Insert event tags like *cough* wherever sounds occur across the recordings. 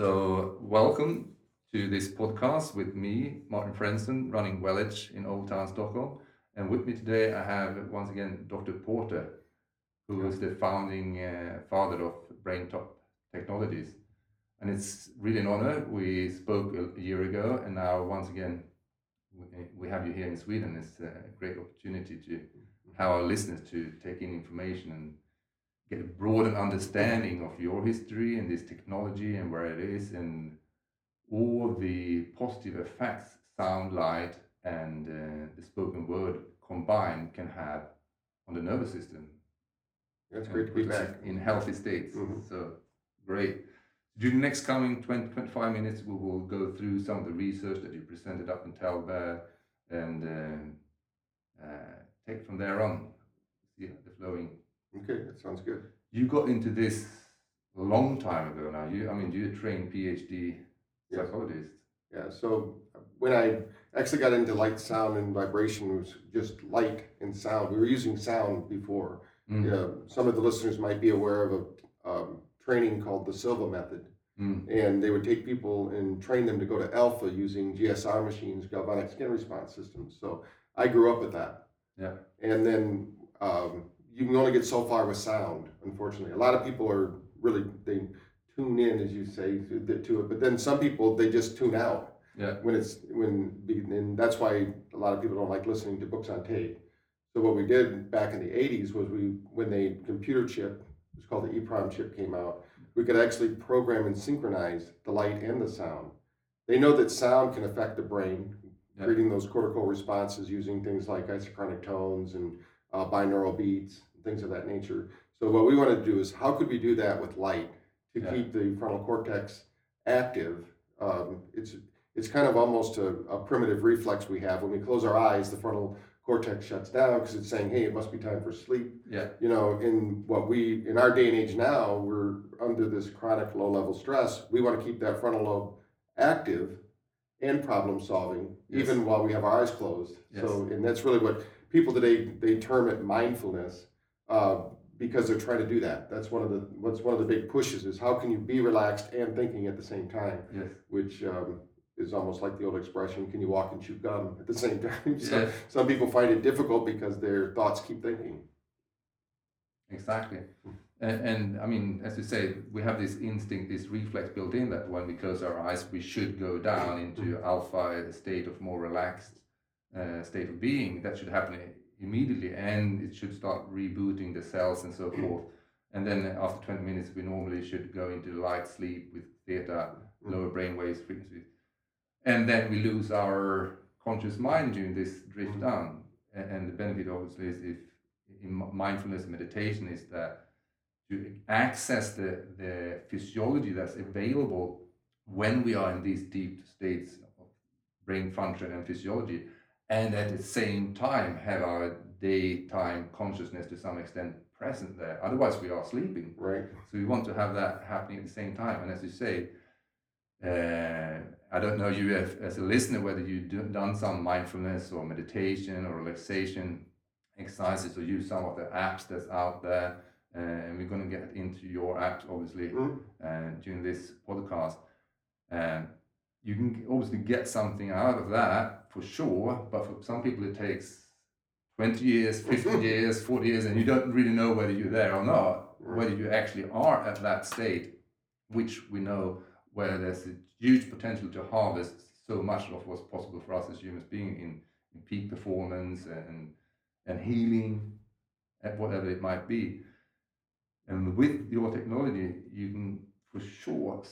So, welcome to this podcast with me, Martin Frenson, running Wellage in Old Town Stockholm. And with me today, I have once again Dr. Porter, who is the founding uh, father of BrainTap Technologies. And it's really an honor. We spoke a year ago, and now once again, we have you here in Sweden. It's a great opportunity to have our listeners to take in information and get a broader understanding of your history and this technology and where it is and all the positive effects sound, light, and uh, the spoken word combined can have on the nervous system. That's great to be back. In healthy states. Mm-hmm. So great. During the next coming 20, 25 minutes, we will go through some of the research that you presented up in Talbot and uh, uh, take from there on. See the flowing Okay, that sounds good. You got into this a long time ago now. You, I mean, you're a trained PhD yes. psychologist. Yeah. So when I actually got into light, sound, and vibration, it was just light and sound. We were using sound before. Mm. Yeah, some of the listeners might be aware of a um, training called the Silva method. Mm. And they would take people and train them to go to alpha using GSR machines, galvanic skin response systems. So I grew up with that. Yeah. And then um, you can only get so far with sound, unfortunately. A lot of people are really they tune in, as you say, to, it, but then some people they just tune out. Yeah. When it's when and that's why a lot of people don't like listening to books on tape. So what we did back in the '80s was we when the computer chip it was called the EEPROM chip came out, we could actually program and synchronize the light and the sound. They know that sound can affect the brain, creating those cortical responses using things like isochronic tones and uh, binaural beats things of that nature. So what we want to do is how could we do that with light to yeah. keep the frontal cortex active? Um, it's it's kind of almost a, a, primitive reflex we have when we close our eyes. The frontal cortex shuts down because it's saying, "Hey, it must be time for sleep." Yeah. You know, in what we in our day and age now, we're under this chronic low level stress. We want to keep that frontal lobe active and problem solving, yes. even while we have our eyes closed. Yes. So, and that's really what people today they term it mindfulness uh, because they're trying to do that. That's one of the what's one of the big pushes is how can you be relaxed and thinking at the same time? Yes. Which um, is almost like the old expression, "Can you walk and chew gum at the same *laughs* time?" so yes. some people find it difficult because their thoughts keep thinking. Exactly. And, and, I mean, as you say, we have this instinct, this reflex built in that when we close our eyes, we should go down into mm-hmm. alpha state of more relaxed uh, state of being. That should happen immediately and it should start rebooting the cells and so forth. And then after 20 minutes, we normally should go into light sleep with theta, mm. lower brain waves frequencies. And then we lose our conscious mind during this drift mm. down. And the benefit, obviously, is if in mindfulness meditation is that to access the, the physiology that's available when we are in these deep states of brain function and physiology and at the same time have our daytime consciousness to some extent present there. Otherwise, we are sleeping. Right. So we want to have that happening at the same time. And as you say, uh, I don't know you as, as a listener whether you've done some mindfulness or meditation or relaxation exercises or use some of the apps that's out there. Uh, and we're going to get into your apps obviously mm. uh, during this podcast. And you can obviously get something out of that for sure, but for some people it takes 20 years, 50 *laughs* years, 40 years, and you don't really know whether you're there or not, whether you actually are at that state, which we know where there's a huge potential to harvest so much of what's possible for us as humans being in, in peak performance and, and healing, and whatever it might be. And with your technology, you can for sure,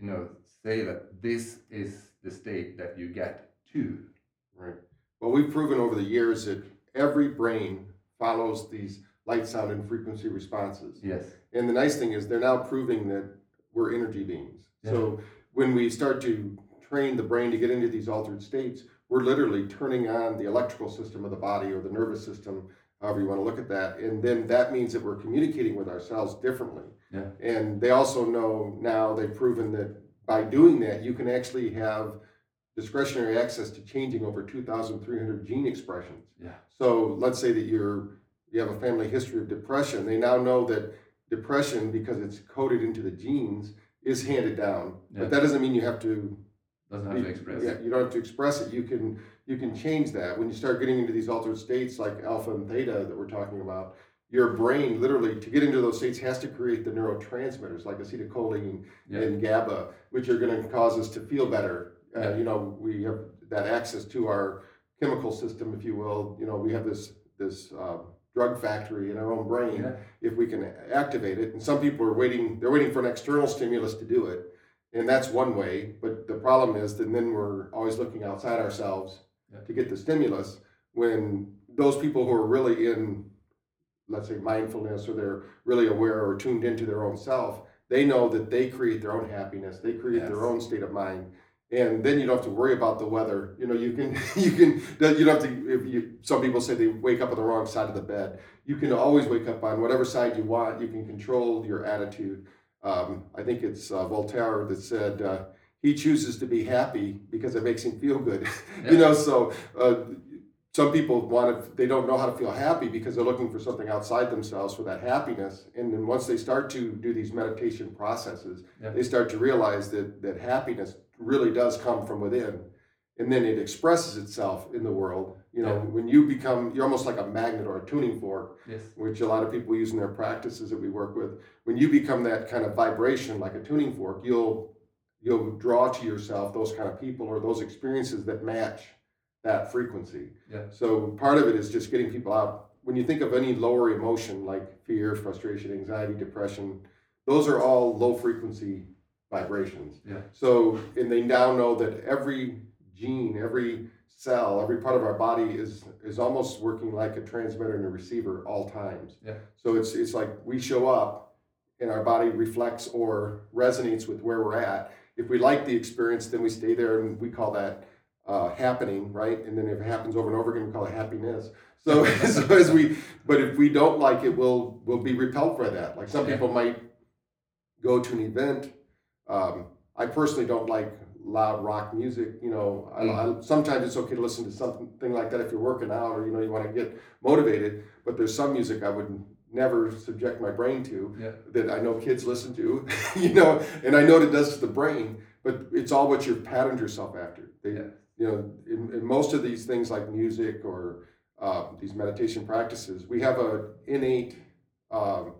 you know, say that this is the state that you get to. Right. Well, we've proven over the years that every brain follows these light, sound, and frequency responses. Yes. And the nice thing is they're now proving that we're energy beings. So when we start to train the brain to get into these altered states, we're literally turning on the electrical system of the body or the nervous system, however you want to look at that. And then that means that we're communicating with ourselves differently. Yeah. And they also know now they've proven that by doing that, you can actually have discretionary access to changing over 2,300 gene expressions. Yeah. So let's say that you're you have a family history of depression. They now know that depression, because it's coded into the genes, is handed down. Yeah. But that doesn't mean you have to Doesn't have to express. yeah, you don't have to express it. You can you can change that when you start getting into these altered states like alpha and theta that we're talking about. Your brain literally to get into those states has to create the neurotransmitters like acetylcholine Yeah. and GABA, which are going to cause us to feel better. Uh, Yeah. You know, we have that access to our chemical system, if you will. You know, we have this this uh, drug factory in our own brain Yeah. if we can activate it. And some people are waiting; they're waiting for an external stimulus to do it, and that's one way. But the problem is that then we're always looking outside ourselves to get the stimulus. When those people who are really in, let's say, mindfulness, or they're really aware or tuned into their own self, they know that they create their own happiness. They create their own state of mind. And then you don't have to worry about the weather. You know, you can, *laughs* you can, you don't have to. If you, some people say they wake up on the wrong side of the bed you can always wake up on whatever side you want. You can control your attitude. Um, I think it's uh, Voltaire that said uh, he chooses to be happy because it makes him feel good. *laughs* Yeah. you know, so uh, some people want to, they don't know how to feel happy because they're looking for something outside themselves for that happiness. And then once they start to do these meditation processes, Yeah. they start to realize that that happiness really does come from within. And then it expresses itself in the world. You know, Yeah. when you become, you're almost like a magnet or a tuning fork Yes. which a lot of people use in their practices that we work with. When you become that kind of vibration, like a tuning fork, you'll you'll draw to yourself those kind of people or those experiences that match that frequency. Yeah. So part of it is just getting people out. When you think of any lower emotion like fear, frustration, anxiety, depression, those are all low frequency vibrations. Yeah. So and they now know that every gene, every cell, every part of our body is is almost working like a transmitter and a receiver all times. Yeah. So it's it's like we show up and our body reflects or resonates with where we're at. If we like the experience, then we stay there and we call that uh, happening, right? And then if it happens over and over again, we call it happiness. So, *laughs* so as we, but if we don't like it, we'll we'll be repelled by that. Like some Yeah. people might go to an event. Um, I personally don't like loud rock music. You know, I, I, sometimes it's okay to listen to something like that if you're working out or you know you want to get motivated. But there's some music I would never subject my brain to Yeah. that I know kids listen to. *laughs* you know, and I know what it does to the brain. But it's all what you've patterned yourself after. They, Yeah. You know, in, in most of these things like music or uh, these meditation practices, we have a innate um,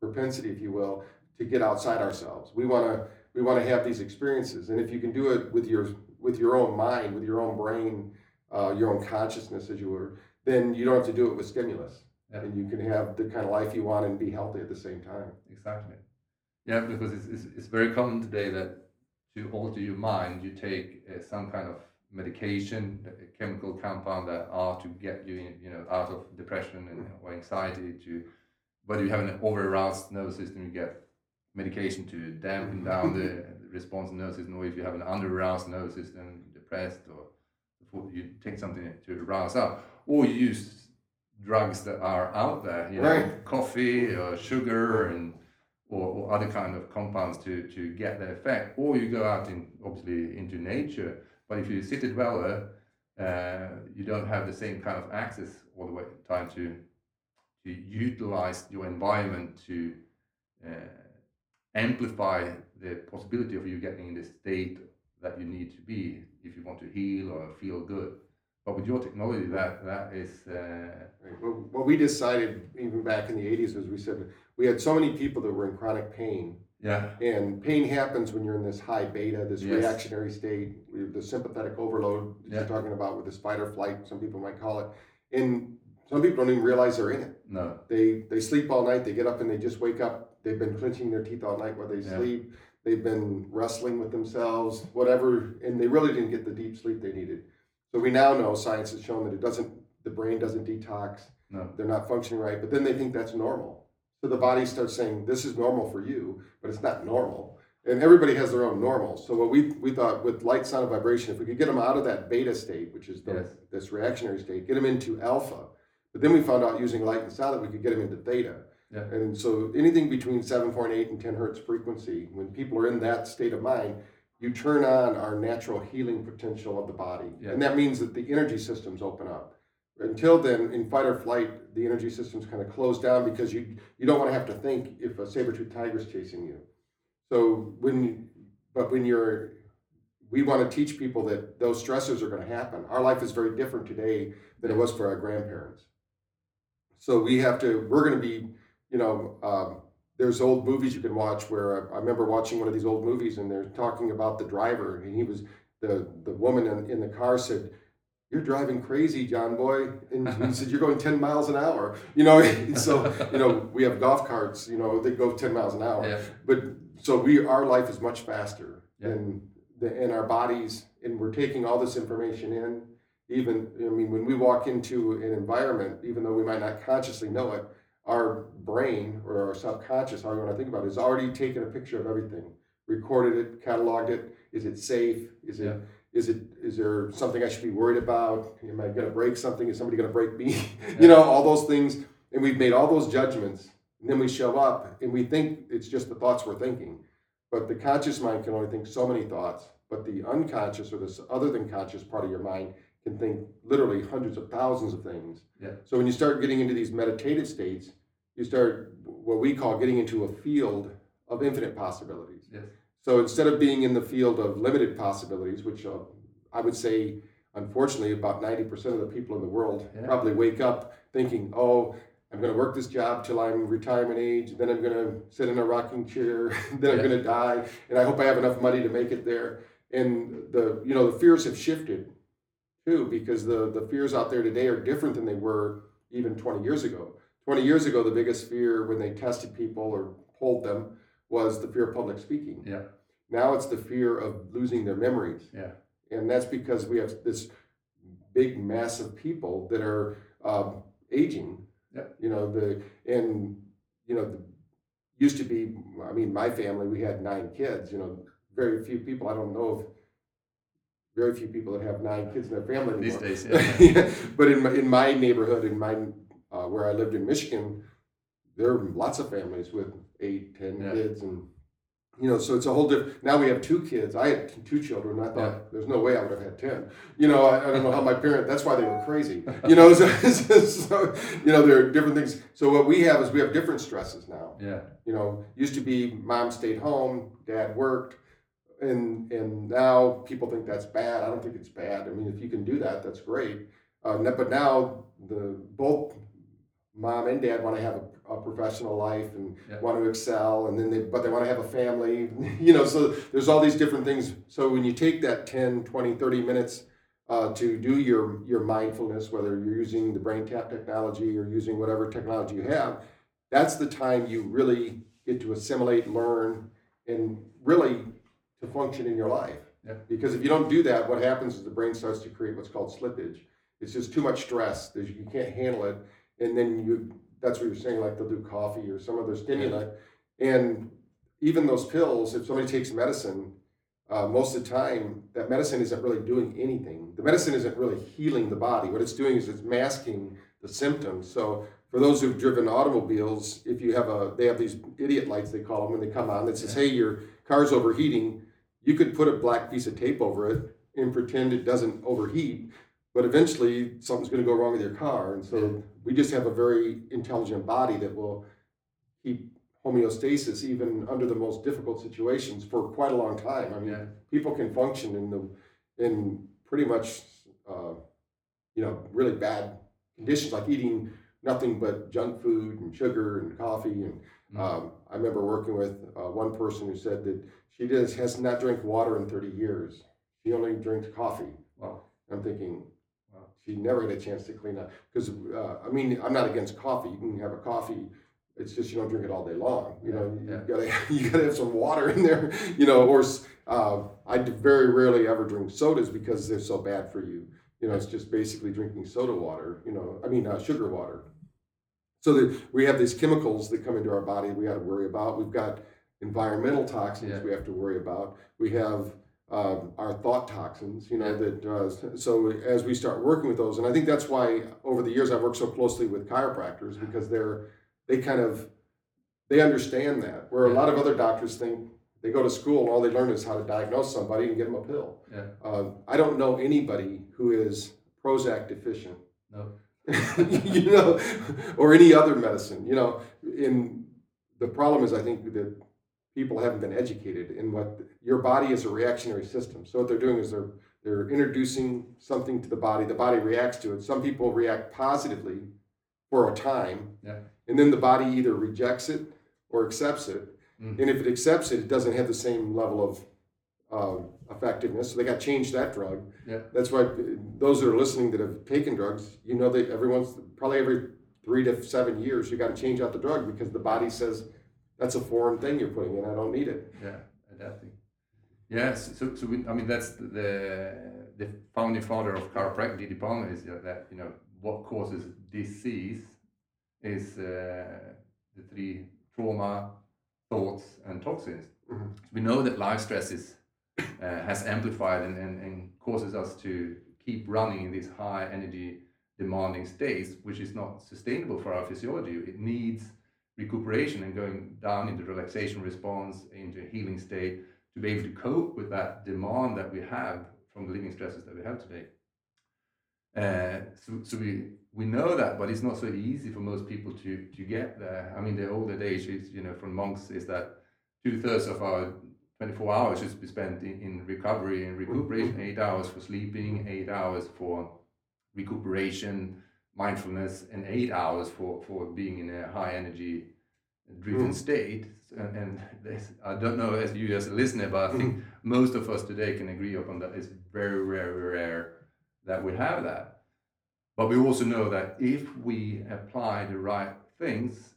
propensity, if you will, to get outside ourselves. We want to we want to have these experiences, and if you can do it with your with your own mind, with your own brain, uh, your own consciousness, as you were, then you don't have to do it with stimulus, Yeah. and you can have the kind of life you want and be healthy at the same time. Exactly. Yeah, because it's, it's, it's very common today that to alter your mind, you take uh, some kind of medication, a chemical compound that are to get you, in, you know, out of depression and mm. or anxiety. To whether you have an over-aroused nervous system, you get medication to dampen mm-hmm. down the response in the nervous system, or if you have an under-aroused nervous system, depressed, or you take something to arouse up, or you use drugs that are out there, you know, Right. coffee or sugar and or, or other kind of compounds to, to get the effect, or you go out in obviously into nature. But if you sit it well, uh, you don't have the same kind of access all the way time to to utilize your environment to uh, amplify the possibility of you getting in the state that you need to be if you want to heal or feel good. But with your technology, that that is uh, Right. Well, what we decided even back in the 80s was we said we had so many people that were in chronic pain yeah And pain happens when you're in this high beta, this Yes. reactionary state, the sympathetic overload that Yeah. you're talking about with the fight or flight, some people might call it. And some people don't even realize they're in it. no They they sleep all night, they get up and they just wake up. They've been clenching their teeth all night while they Yeah. sleep. They've been wrestling with themselves, whatever, and they really didn't get the deep sleep they needed. So we now know science has shown that it doesn't the brain doesn't detox no they're not functioning right, but then they think that's normal. So the body starts saying, this is normal for you, but it's not normal. And everybody has their own normal. So what we, we thought with light, sound, and vibration, if we could get them out of that beta state, which is the, Yes. this reactionary state, get them into alpha. But then we found out using light and sound that we could get them into theta. Yeah. And so anything between 7.8 and 10 hertz frequency, when people are in that state of mind, you turn on our natural healing potential of the body. Yeah. And that means that the energy systems open up. Until then, in fight or flight, the energy systems kind of close down because you you don't want to have to think if a saber-toothed tiger is chasing you. So when, but when you're, we want to teach people that those stressors are going to happen. Our life is very different today than it was for our grandparents. So we have to, we're going to be, you know, um, there's old movies you can watch where I, I remember watching one of these old movies and they're talking about the driver and he was, the, the woman in, in the car said, you're driving crazy, John boy. And he said, you're going 10 miles an hour. You know, *laughs* so, you know, we have golf carts, you know, they go 10 miles an hour. Yeah. But so we, our life is much faster Yeah. than the, in our bodies, and we're taking all this information in. Even, I mean, when we walk into an environment, even though we might not consciously know it, our brain or our subconscious, how you want to think about it, has already taken a picture of everything, recorded it, cataloged it. Is it safe? Is it Yeah. is it is there something I should be worried about? Am I going to break something? Is somebody going to break me? *laughs* you know, all those things, and we've made all those judgments, and then we show up and we think it's just the thoughts we're thinking, but the conscious mind can only think so many thoughts, but the unconscious or this other than conscious part of your mind can think literally hundreds of thousands of things. Yeah. So when you start getting into these meditative states, you start what we call getting into a field of infinite possibilities. Yes. So instead of being in the field of limited possibilities, which uh, I would say, unfortunately, about 90% of the people in the world Yeah. probably wake up thinking, oh, I'm going to work this job till I'm retirement age, then I'm going to sit in a rocking chair, *laughs* then I'm Yeah. going to die, and I hope I have enough money to make it there. And the you know the fears have shifted too because the the fears out there today are different than they were even 20 years ago. 20 years ago, the biggest fear when they tested people or polled them was the fear of public speaking. Yeah. Now it's the fear of losing their memories. Yeah. And that's because we have this big mass of people that are um, aging. Yep. You know, the, and, you know, the, used to be, I mean, my family, we had nine kids, you know, very few people, I don't know of very few people that have nine kids in their family These days, *laughs* yeah. Yeah, but in my, in my neighborhood, in my uh, where I lived in Michigan, there are lots of families with eight, ten Yeah. kids, and you know, so it's a whole different. Now we have two kids. I had two children. I thought Yeah. there's no way I would have had ten. You know, I, I don't know how my parents. That's why they were crazy. You know, *laughs* so, so you know there are different things. So what we have is we have different stresses now. Yeah. You know, used to be mom stayed home, dad worked, and and now people think that's bad. I don't think it's bad. I mean, if you can do that, that's great. Uh, but now the both mom and dad want to have a, a professional life and Yeah. want to excel, and then they but they want to have a family. *laughs* You know, so there's all these different things. So when you take that 10, 20, 30 minutes uh, to do your your mindfulness, whether you're using the brain tap technology or using whatever technology you have, that's the time you really get to assimilate, learn, and really to function in your life. Yeah. Because if you don't do that, what happens is the brain starts to create what's called slippage. It's just too much stress. You can't handle it, and then you. That's what you're saying. Like they'll do coffee or some other stimulant, and even those pills. If somebody takes medicine, uh, most of the time that medicine isn't really doing anything. The medicine isn't really healing the body. What it's doing is it's masking the symptoms. So for those who've driven automobiles, if you have a, they have these idiot lights they call them when they come on that says, "Hey, your car's overheating." You could put a black piece of tape over it and pretend it doesn't overheat, but eventually something's going to go wrong with your car. And so we just have a very intelligent body that will keep homeostasis even under the most difficult situations for quite a long time. I mean, Yeah. people can function in the in pretty much uh, you know really bad conditions, like eating nothing but junk food and sugar and coffee. And Mm. um, I remember working with uh, one person who said that she just has not drank water in 30 years. She only drinks coffee. Wow. I'm thinking, She never had a chance to clean up. Because uh, I mean, I'm not against coffee. You can have a coffee. It's just you don't drink it all day long. You know, you gotta *laughs* you gotta have some water in there. You know, or uh, I very rarely ever drink sodas because they're so bad for you. You know, it's just basically drinking soda water. You know, I mean uh, sugar water. So that we have these chemicals that come into our body we got to worry about. We've got environmental toxins Yeah. we have to worry about. We have um, our thought toxins, you know, Yeah. that uh, so as we start working with those, and I think that's why over the years I've worked so closely with chiropractors because they're they kind of they understand that where a lot of other doctors think they go to school and all they learn is how to diagnose somebody and give them a pill. Yeah. Uh, I don't know anybody who is Prozac deficient No. *laughs* you know, or any other medicine, you know. In the problem is, I think that people haven't been educated in what your body is a reactionary system. So what they're doing is they're they're introducing something to the body. The body reacts to it. Some people react positively for a time, Yeah. and then the body either rejects it or accepts it. Mm. And if it accepts it, it doesn't have the same level of um, effectiveness. So they got to change that drug. Yeah. That's why uh, those that are listening that have taken drugs, you know that everyone's probably every three to seven years you got to change out the drug because the body says that's a foreign thing you're putting in. I don't need it. Yeah, adapting. Yes, so, so we, I mean that's the the founding father of chiropractic, D.D. Palmer, is that you know what causes disease is uh, the three trauma, thoughts, and toxins. Mhm. We know that life stresses uh, has amplified and, and, and causes us to keep running in these high energy demanding states, which is not sustainable for our physiology. It needs recuperation and going down into relaxation response, into a healing state to be able to cope with that demand that we have from the living stresses that we have today. Uh, so, so we we know that, but it's not so easy for most people to to get there. I mean, the older age is you know from monks is that two thirds of our 24 hours should be spent in, in recovery and recuperation, eight hours for sleeping, eight hours for recuperation, mindfulness, and eight hours for, for being in a high energy driven Mm. state. And, and this, I don't know as you as a listener, but I think *laughs* most of us today can agree upon that it's very, very rare that we have that. But we also know that if we apply the right things,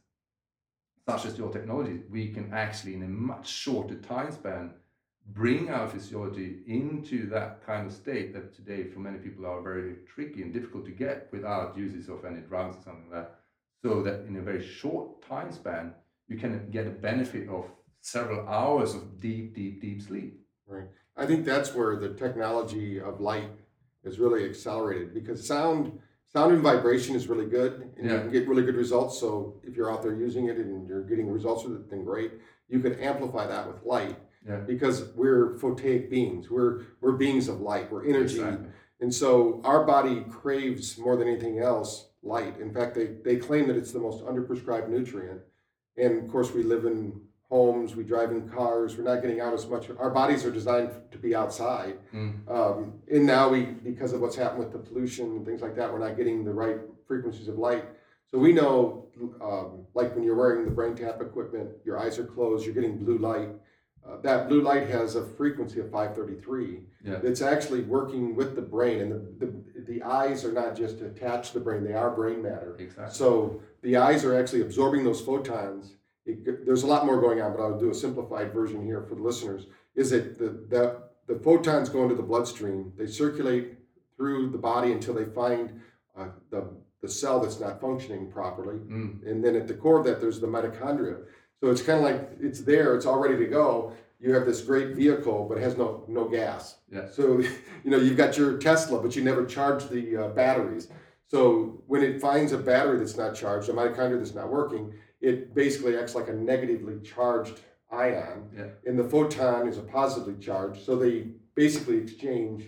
such as your technology, we can actually, in a much shorter time span, bring our physiology into that kind of state that today, for many people, are very tricky and difficult to get without uses of any drugs or something like that. So that in a very short time span, you can get a benefit of several hours of deep, deep, deep sleep. Right. I think that's where the technology of light is really accelerated because sound sound and vibration is really good and you can get really good results. So if you're out there using it and you're getting results with it, then great. You can amplify that with light Yeah. because we're photonic beings. We're we're beings of light. We're energy. Exactly. And so our body craves more than anything else light. In fact, they, they claim that it's the most underprescribed nutrient. And of course, we live in homes, we drive in cars, we're not getting out as much. Our bodies are designed to be outside. Mm. Um, and now we, because of what's happened with the pollution and things like that, we're not getting the right frequencies of light. So we know, um, like when you're wearing the brain tap equipment, your eyes are closed, you're getting blue light. Uh, that blue light has a frequency of 533 Yeah. it's actually working with the brain and the, the, the eyes are not just attached to the brain they are brain matter Exactly. so the eyes are actually absorbing those photons it, there's a lot more going on but i'll do a simplified version here for the listeners is that the, the, the photons go into the bloodstream they circulate through the body until they find uh, the, the cell that's not functioning properly Mm. and then at the core of that there's the mitochondria so it's kind of like it's there it's all ready to go. You have this great vehicle but it has no no gas. Yeah. so *laughs* you know you've got your tesla but you never charge the uh, batteries. So when it finds a battery that's not charged a mitochondria that's not working it basically acts like a negatively charged ion. Yeah. and the photon is a positively charged so they basically exchange.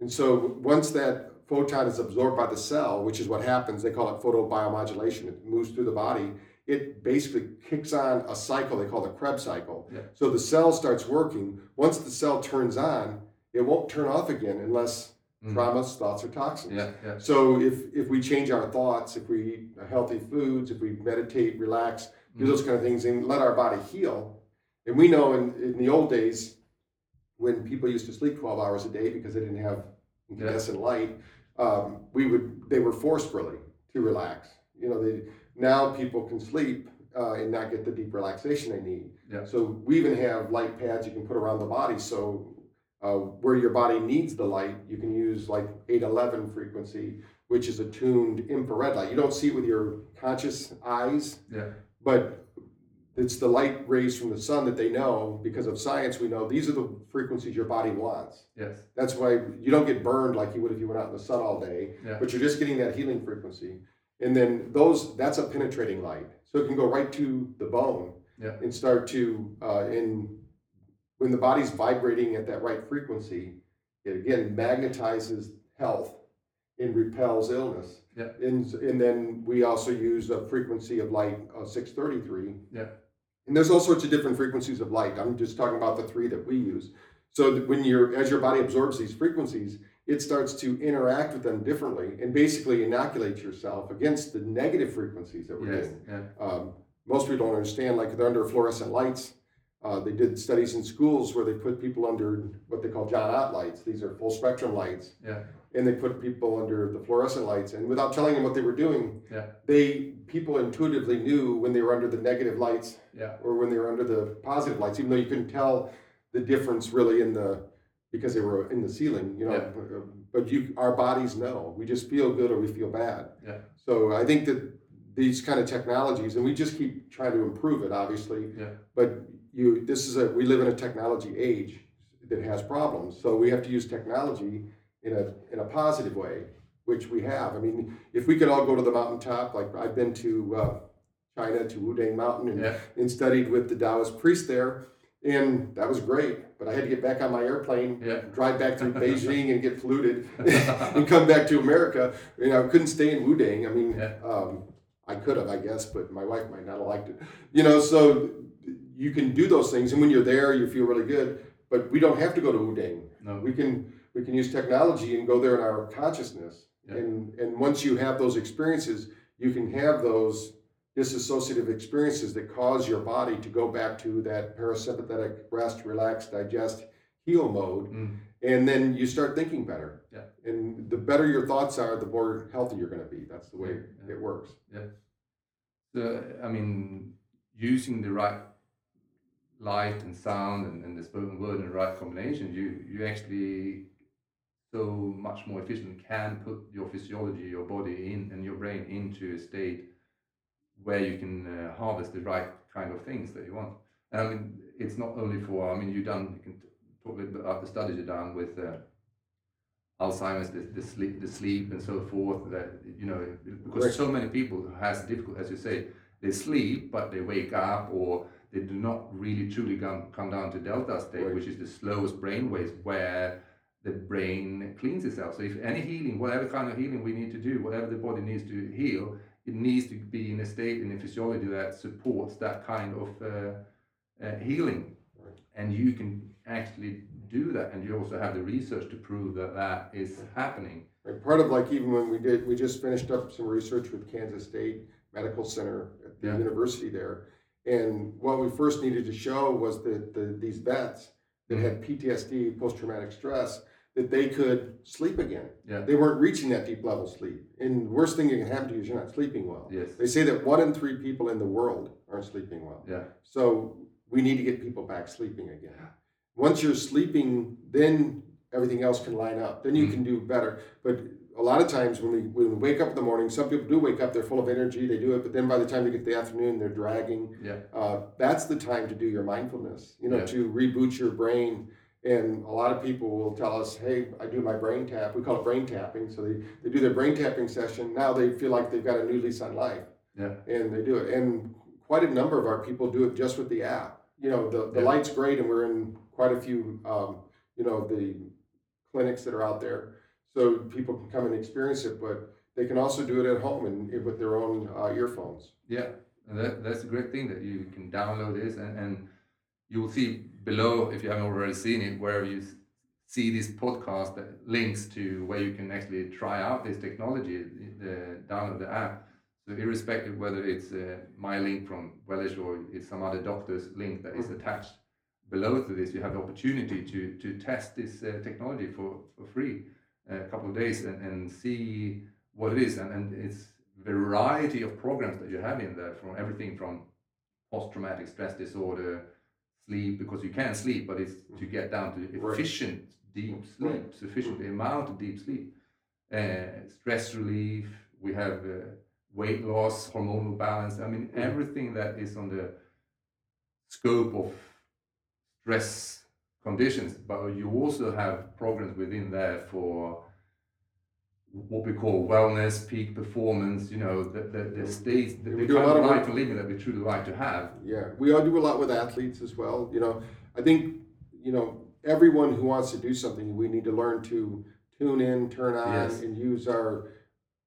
And so once that photon is absorbed by the cell, which is what happens, they call it photobiomodulation, it moves through the body, it basically kicks on a cycle they call the Krebs cycle. Yeah. So the cell starts working. Once the cell turns on, it won't turn off again unless Mm. traumas, thoughts, or toxins. Yeah. Yeah. So if, if we change our thoughts, if we eat healthy foods, if we meditate, relax, do Mm. those kind of things, and let our body heal. And we know in, in the old days, when people used to sleep 12 hours a day because they didn't have incandescent light, um, we would they were forced really to relax. You know, they now people can sleep uh, and not get the deep relaxation they need. Yeah. So we even have light pads you can put around the body. So uh, where your body needs the light, you can use like 811 frequency, which is a tuned infrared light. You don't see it with your conscious eyes, Yeah. but it's the light rays from the sun that they know because of science. We know these are the frequencies your body wants. Yes. That's why you don't get burned like you would if you went out in the sun all day, Yeah. but you're just getting that healing frequency. And then those, that's a penetrating light. So it can go right to the bone Yeah. and start to, uh, in, when the body's vibrating at that right frequency, it again magnetizes health and repels illness. Yeah. And, and then we also use a frequency of light, uh, 633. Yeah. And there's all sorts of different frequencies of light. I'm just talking about the three that we use. So that when you're as your body absorbs these frequencies, it starts to interact with them differently and basically inoculate yourself against the negative frequencies that we're Yes. getting. Yeah. Um, most people don't understand, like they're under fluorescent lights. Uh, they did studies in schools where they put people under what they call John Ott lights. These are full spectrum lights. Yeah. And they put people under the fluorescent lights, and without telling them what they were doing, Yeah. they people intuitively knew when they were under the negative lights Yeah. or when they were under the positive lights, even though you couldn't tell the difference really in the because they were in the ceiling, you know. Yeah. But you, our bodies know. We just feel good or we feel bad. Yeah. So I think that these kind of technologies, and we just keep trying to improve it, obviously. Yeah. But you, this is a we live in a technology age that has problems, so we have to use technology in a in a positive way, which we have. I mean, if we could all go to the mountaintop, like I've been to uh, China to Wudang Mountain and, Yeah. and studied with the Taoist priest there, and that was great. But I had to get back on my airplane, Yeah. drive back through *laughs* Beijing and get polluted, *laughs* and come back to America. You know, I couldn't stay in Wudang. I mean, Yeah. um, I could have, I guess, but my wife might not have liked it. You know, so you can do those things, and when you're there, you feel really good. But we don't have to go to Wudang. No. We can we can use technology and go there in our consciousness. Yeah. And and once you have those experiences, you can have those disassociative experiences that cause your body to go back to that parasympathetic rest, relax, digest, heal mode. Mm. And then you start thinking better. Yeah. And the better your thoughts are, the more healthy you're going to be. That's the way Yeah. it works. So, I mean, using the right light and sound and, and the spoken word in the right combination, you, you actually so much more efficient can put your physiology, your body in and your brain into a state where you can uh, harvest the right kind of things that you want. And I mean, it's not only for, I mean, you've done, you can talk a little bit about the studies you've done with uh, Alzheimer's, the, the sleep, the sleep, and so forth. That you know, because Right. so many people has difficult, as you say, they sleep but they wake up, or they do not really truly come come down to delta state, Right. which is the slowest brain waves where the brain cleans itself. So if any healing, whatever kind of healing we need to do, whatever the body needs to heal, it needs to be in a state in a physiology that supports that kind of uh, uh, healing. Right. And you can actually do that, and you also have the research to prove that that is happening. Right. Part of like even when we did, we just finished up some research with Kansas State Medical Center at the Yeah. university there. And what we first needed to show was that the, these vets that had PTSD, post traumatic stress, that they could sleep again. Yeah. They weren't reaching that deep level sleep. And the worst thing that can happen to you is you're not sleeping well. Yes. They say that one in three people in the world aren't sleeping well. Yeah. So we need to get people back sleeping again. Once you're sleeping, then everything else can line up. Then you Mhm. can do better. But a lot of times when we when we wake up in the morning, some people do wake up, they're full of energy, they do it, but then by the time they get to the afternoon, they're dragging. Yeah. Uh, that's the time to do your mindfulness, you know, Yeah. to reboot your brain. And a lot of people will tell us, hey, I do my brain tap. We call it brain tapping. So they, they do their brain tapping session. Now they feel like they've got a new lease on life Yeah. and they do it. And quite a number of our people do it just with the app. You know, the, the Yeah. light's great, and we're in quite a few, um, you know, the clinics that are out there, so people can come and experience it. But they can also do it at home and, with their own uh, earphones. Yeah, that, that's a great thing that you can download this and, and you will see below, if you haven't already seen it, where you see this podcast that links to where you can actually try out this technology, the download the app. So irrespective whether it's uh, my link from Wellis or it's some other doctor's link that is attached below to this, you have the opportunity to to test this uh, technology for, for free uh, a couple of days and, and see what it is and, and it's variety of programs that you have in there from everything from post-traumatic stress disorder sleep because you can't sleep but it's to get down to Right. efficient deep sleep Right. sufficient amount of deep sleep uh, stress relief we have uh, weight loss hormonal balance i mean Mhm. everything that is on the scope of stress conditions but you also have programs within there for what we call wellness, peak performance, you know, the, the, the states, the, We the do a kind lot of life and living that we truly like to have. Yeah, we all do a lot with athletes as well. You know, I think you know everyone who wants to do something, we need to learn to tune in, turn on, Yes. and use our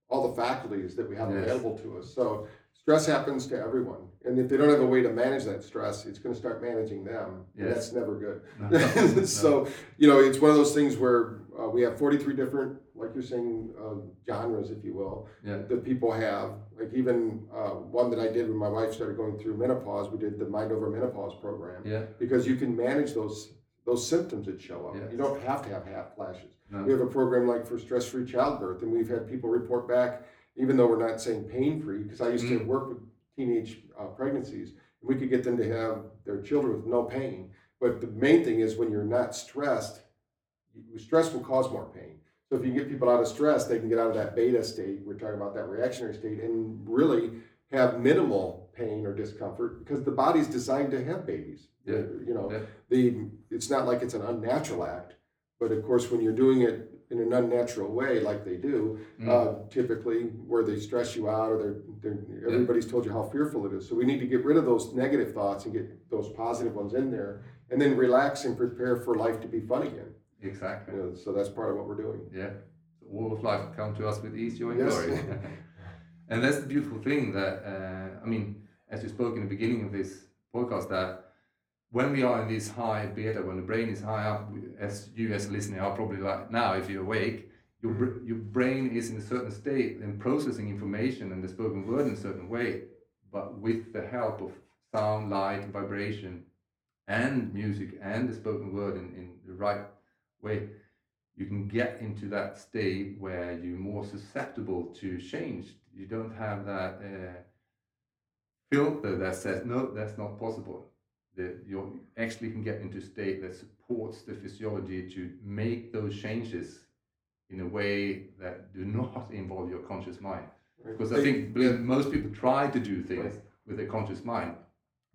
all the faculties that we have Yes. available to us. So stress happens to everyone. And if they don't have a way to manage that stress, it's going to start managing them. And Yes. that's never good. No, no, no. *laughs* so, you know, it's one of those things where uh, we have 43 different, like you're saying, uh, genres, if you will, yeah, that people have. Like even uh, one that I did when my wife started going through menopause, we did the Mind Over Menopause program yeah, because you can manage those those symptoms that show up. Yes. You don't have to have hot flashes. We have a program like for stress-free childbirth, and we've had people report back, even though we're not saying pain-free, because I used to Mm. work with teenage uh, pregnancies, and we could get them to have their children with no pain. But the main thing is when you're not stressed, stress will cause more pain. So if you get people out of stress, they can get out of that beta state. We're talking about that reactionary state, and really have minimal pain or discomfort because the body's designed to have babies. Yeah. You know, Yeah. the it's not like it's an unnatural act, but of course when you're doing it in an unnatural way, like they do, Mm. uh, typically where they stress you out or they're, they're everybody's told you how fearful it is. So we need to get rid of those negative thoughts and get those positive ones in there, and then relax and prepare for life to be fun again. Exactly. You know, so that's part of what we're doing. Yeah. So all of life come to us with ease, joy, and Yes. glory. *laughs* and that's the beautiful thing that, uh, I mean, as you spoke in the beginning of this podcast, that when we are in this high beta, when the brain is high up, as you as a listener are probably like now, if you're awake, your, br- your brain is in a certain state and processing information and the spoken word in a certain way, but with the help of sound, light, vibration, and music and the spoken word in, in the right way, you can get into that state where you're more susceptible to change. You don't have that uh, filter that says, no, that's not possible. That you actually can get into a state that supports the physiology to make those changes in a way that do not *laughs* involve your conscious mind. Because I think most people try to do things with their conscious mind,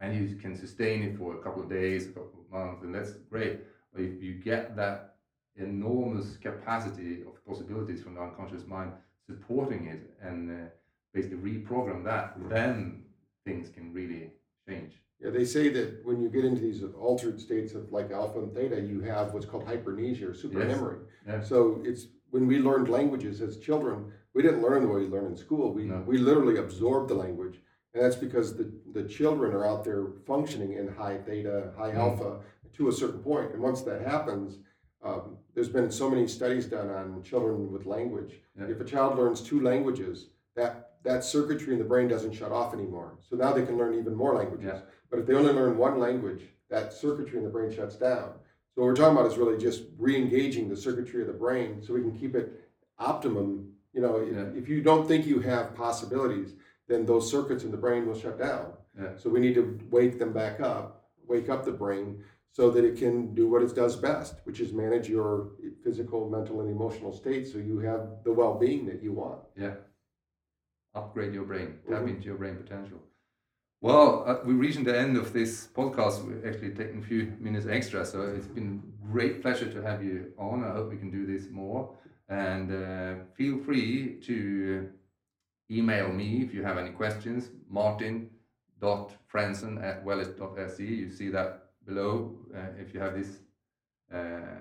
and you can sustain it for a couple of days, a couple of months, and that's great. But if you get that enormous capacity of possibilities from the unconscious mind supporting it and uh, basically reprogram that, then things can really change. Yeah, they say that when you get into these altered states of like alpha and theta, you have what's called hypermnesia or supermemory. Yeah. So it's when we learned languages as children, we didn't learn the way we learn in school. We, No. we literally absorbed the language. And that's because the, the children are out there functioning in high theta, high Mm. alpha to a certain point. And once that happens, um, there's been so many studies done on children with language. Yeah. If a child learns two languages, that, that circuitry in the brain doesn't shut off anymore. So now they can learn even more languages. Yeah. But if they only learn one language, that circuitry in the brain shuts down. So what we're talking about is really just re-engaging the circuitry of the brain so we can keep it optimum. You know, if, Yeah. if you don't think you have possibilities, then those circuits in the brain will shut down. Yeah. So we need to wake them back up, wake up the brain so that it can do what it does best, which is manage your physical, mental, and emotional state so you have the well-being that you want. Yeah. Upgrade your brain, tap Mhm. into your brain potential. Well, uh, we're reaching the end of this podcast. We're actually taking a few minutes extra, so it's been great pleasure to have you on. I hope we can do this more. And uh, feel free to email me if you have any questions. Martin.franson at wellis.se. You see that below uh, if you have this uh,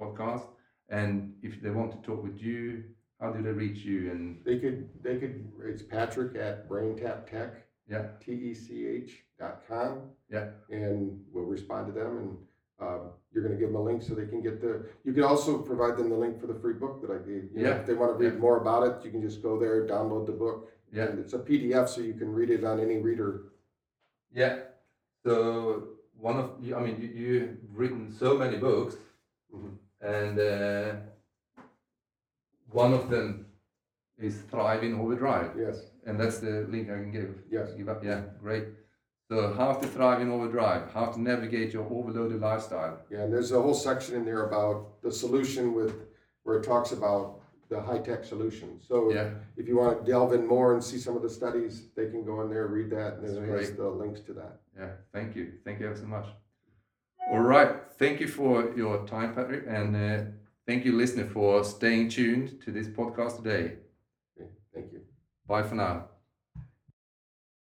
podcast. And if they want to talk with you, how do they reach you? And They could, they could, it's Patrick at BrainTap Tech. yeah, T-E-C-H dot com. Yeah. And we'll respond to them and, um, you're gonna give them a link so they can get the, you can also provide them the link for the free book that I gave. You know, Yeah. If they wanna read Yeah. more about it, you can just go there, download the book. yeah. And it's a PDF, so you can read it on any reader. Yeah. So one of you, I mean, you, you've written so many books, Mhm. and uh, one of them is Thrive in Overdrive, Yes, and that's the link I can give. yes. Give up. Yeah, great. So how to thrive in overdrive, how to navigate your overloaded lifestyle. Yeah, and there's a whole section in there about the solution with, where it talks about the high-tech solution. So Yeah, if you wanna delve in more and see some of the studies, they can go in there, read that, and That's great. the links to that. yeah. Thank you. Thank you ever so much. All right. Thank you for your time, Patrick, and uh, thank you, listener, for staying tuned to this podcast today. Okay, Thank you. Bye for now.